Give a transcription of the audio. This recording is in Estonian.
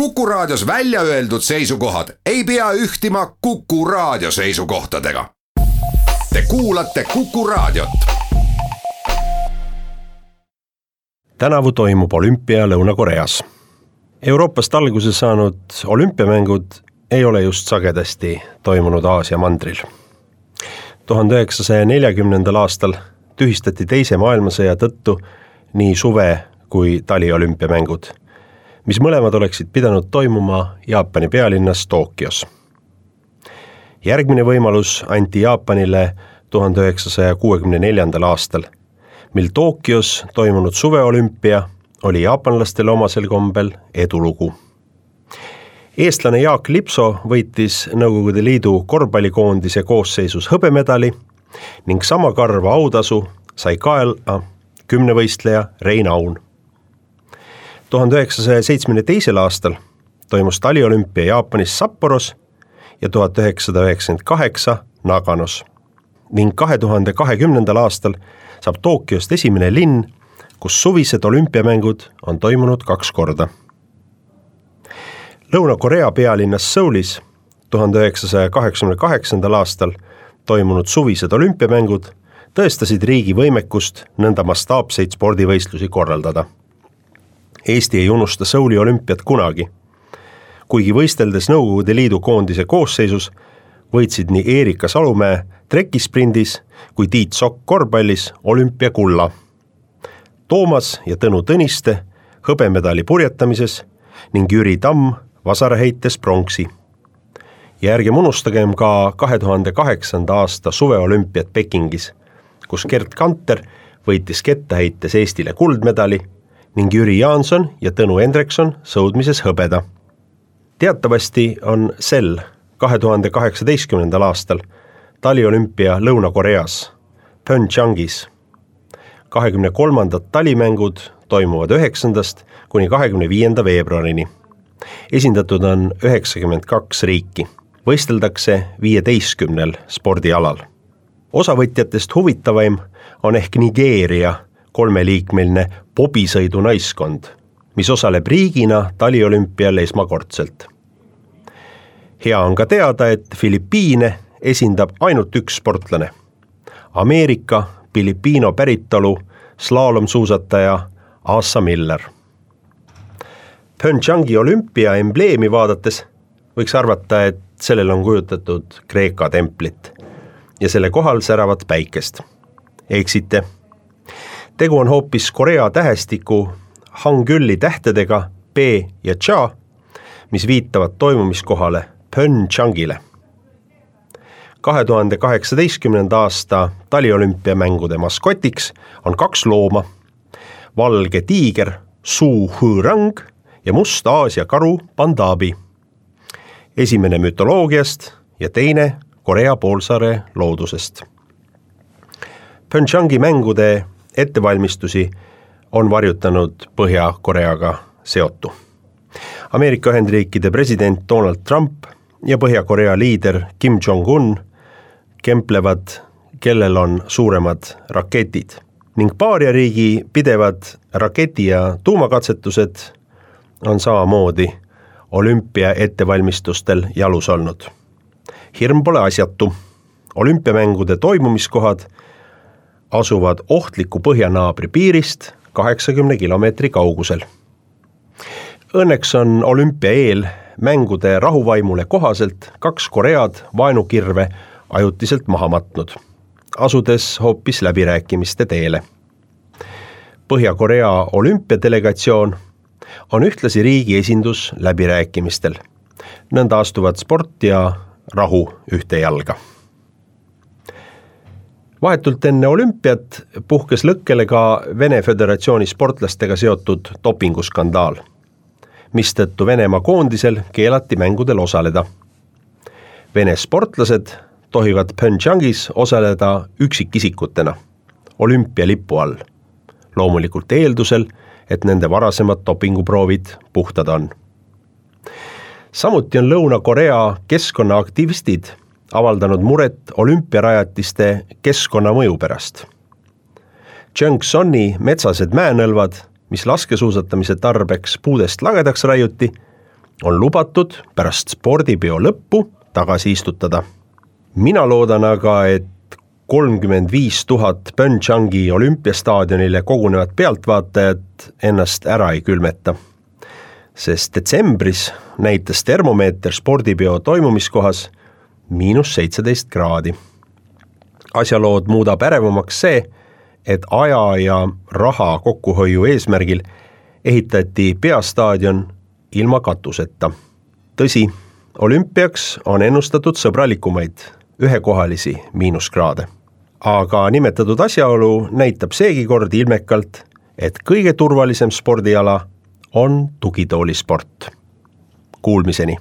Kuku Raadios välja öeldud seisukohad ei pea ühtima Kuku Raadio seisukohtadega. Te kuulate Kuku Raadiot. tänavu toimub olümpia Lõuna-Koreas. Euroopast alguse saanud olümpiamängud ei ole just sagedasti toimunud Aasia mandril. tuhande üheksasaja neljakümnendal aastal tühistati Teise maailmasõja tõttu nii suve kui taliolümpiamängud mis mõlemad oleksid pidanud toimuma Jaapani pealinnas Tokyos. järgmine võimalus anti Jaapanile tuhande üheksasaja kuuekümne neljandal aastal, mil Tokyos toimunud suveolümpia oli jaapanlastele omasel kombel edulugu. eestlane Jaak Lipso võitis Nõukogude Liidu korvpallikoondise koosseisus hõbemedali ning sama karva autasu sai kaela kümnevõistleja Rein Aun tuhande üheksasaja seitsmekümne teisel aastal toimus taliolümpia Jaapanis Sapporos ja tuhat üheksasada üheksakümmend kaheksa Naganos. ning kahe tuhande kahekümnendal aastal saab Tokyost esimene linn, kus suvised olümpiamängud on toimunud kaks korda. Lõuna-Korea pealinnas Soulis tuhande üheksasaja kaheksakümne kaheksandal aastal toimunud suvised olümpiamängud tõestasid riigi võimekust nõnda mastaapseid spordivõistlusi korraldada Eesti ei unusta Souli olümpiat kunagi. kuigi võisteldes Nõukogude Liidu koondise koosseisus, võitsid nii Erika Salumäe trekisprindis kui Tiit Sokk korvpallis olümpiakulla. Toomas ja Tõnu Tõniste hõbemedali purjetamises ning Jüri Tamm vasaraheites pronksi. ja ärgem unustagem ka kahe tuhande kaheksanda aasta suveolümpiat Pekingis, kus Gerd Kanter võitis kettaheites Eestile kuldmedali ning Jüri Jaanson ja Tõnu Hendrikson sõudmises hõbeda. teatavasti on sel kahe tuhande kaheksateistkümnendal aastal taliolümpia Lõuna-Koreas, Pyeongchangis. kahekümne kolmandad talimängud toimuvad üheksandast kuni kahekümne viienda veebruarini. esindatud on üheksakümmend kaks riiki, võisteldakse viieteistkümnel spordialal. osavõtjatest huvitavaim on ehk Nigeeria kolmeliikmeline pobisõidunaiskond, mis osaleb riigina taliolümpial esmakordselt. hea on ka teada, et Filipiine esindab ainult üks sportlane. Ameerika Filipiino päritolu slaalomsuusataja Asa Miller. Pyeongchangi olümpia embleemi vaadates võiks arvata, et sellel on kujutatud Kreeka templit ja selle kohal säravat päikest. eksite tegu on hoopis Korea tähestiku Hanguli tähtedega B ja Cha, mis viitavad toimumiskohale Pyeongchangile. kahe tuhande kaheksateistkümnenda aasta taliolümpiamängude maskotiks on kaks looma, valge tiiger Su Hõõrang ja must Aasia karu Pandabi. esimene mütoloogiast ja teine Korea poolsaare loodusest. Pyeongchangi mängude ettevalmistusi on varjutanud Põhja-Koreaga seotu. Ameerika Ühendriikide president Donald Trump ja Põhja-Korea liider Kim Jong-un kemplevad, kellel on suuremad raketid ning paaria-riigi pidevad raketi- ja tuumakatsetused on samamoodi olümpia ettevalmistustel jalus olnud. hirm pole asjatu, olümpiamängude toimumiskohad asuvad ohtliku põhjanaabri piirist kaheksakümne kilomeetri kaugusel. Õnneks on olümpia eel mängude rahuvaimule kohaselt kaks Koread vaenukirve ajutiselt maha matnud, asudes hoopis läbirääkimiste teele. Põhja-Korea olümpiadelegatsioon on ühtlasi riigi esindus läbirääkimistel. nõnda astuvad sport ja rahu ühte jalga vahetult enne olümpiat puhkes lõkkele ka Vene Föderatsiooni sportlastega seotud dopinguskandaal, mistõttu Venemaa koondisel keelati mängudel osaleda. Vene sportlased tohivad Pyeongchangis osaleda üksikisikutena olümpialipu all, loomulikult eeldusel, et nende varasemad dopinguproovid puhtad on. samuti on Lõuna-Korea keskkonnaaktivistid avaldanud muret olümpiarajatiste keskkonnamõju pärast. Tšõnksoni metsased mäenõlvad, mis laskesuusatamise tarbeks puudest lagedaks raiuti, on lubatud pärast spordipeo lõppu tagasi istutada. mina loodan aga, et kolmkümmend viis tuhat Pyeongchangi olümpiastaadionile kogunevad pealtvaatajad ennast ära ei külmeta. sest detsembris näitas termomeeter spordipeo toimumiskohas miinus seitseteist kraadi. asjalood muudab ärevamaks see, et aja ja raha kokkuhoiu eesmärgil ehitati peastaadion ilma katuseta. tõsi, olümpiaks on ennustatud sõbralikumaid ühekohalisi miinuskraade. aga nimetatud asjaolu näitab seegi kord ilmekalt, et kõige turvalisem spordiala on tugitoolisport. Kuulmiseni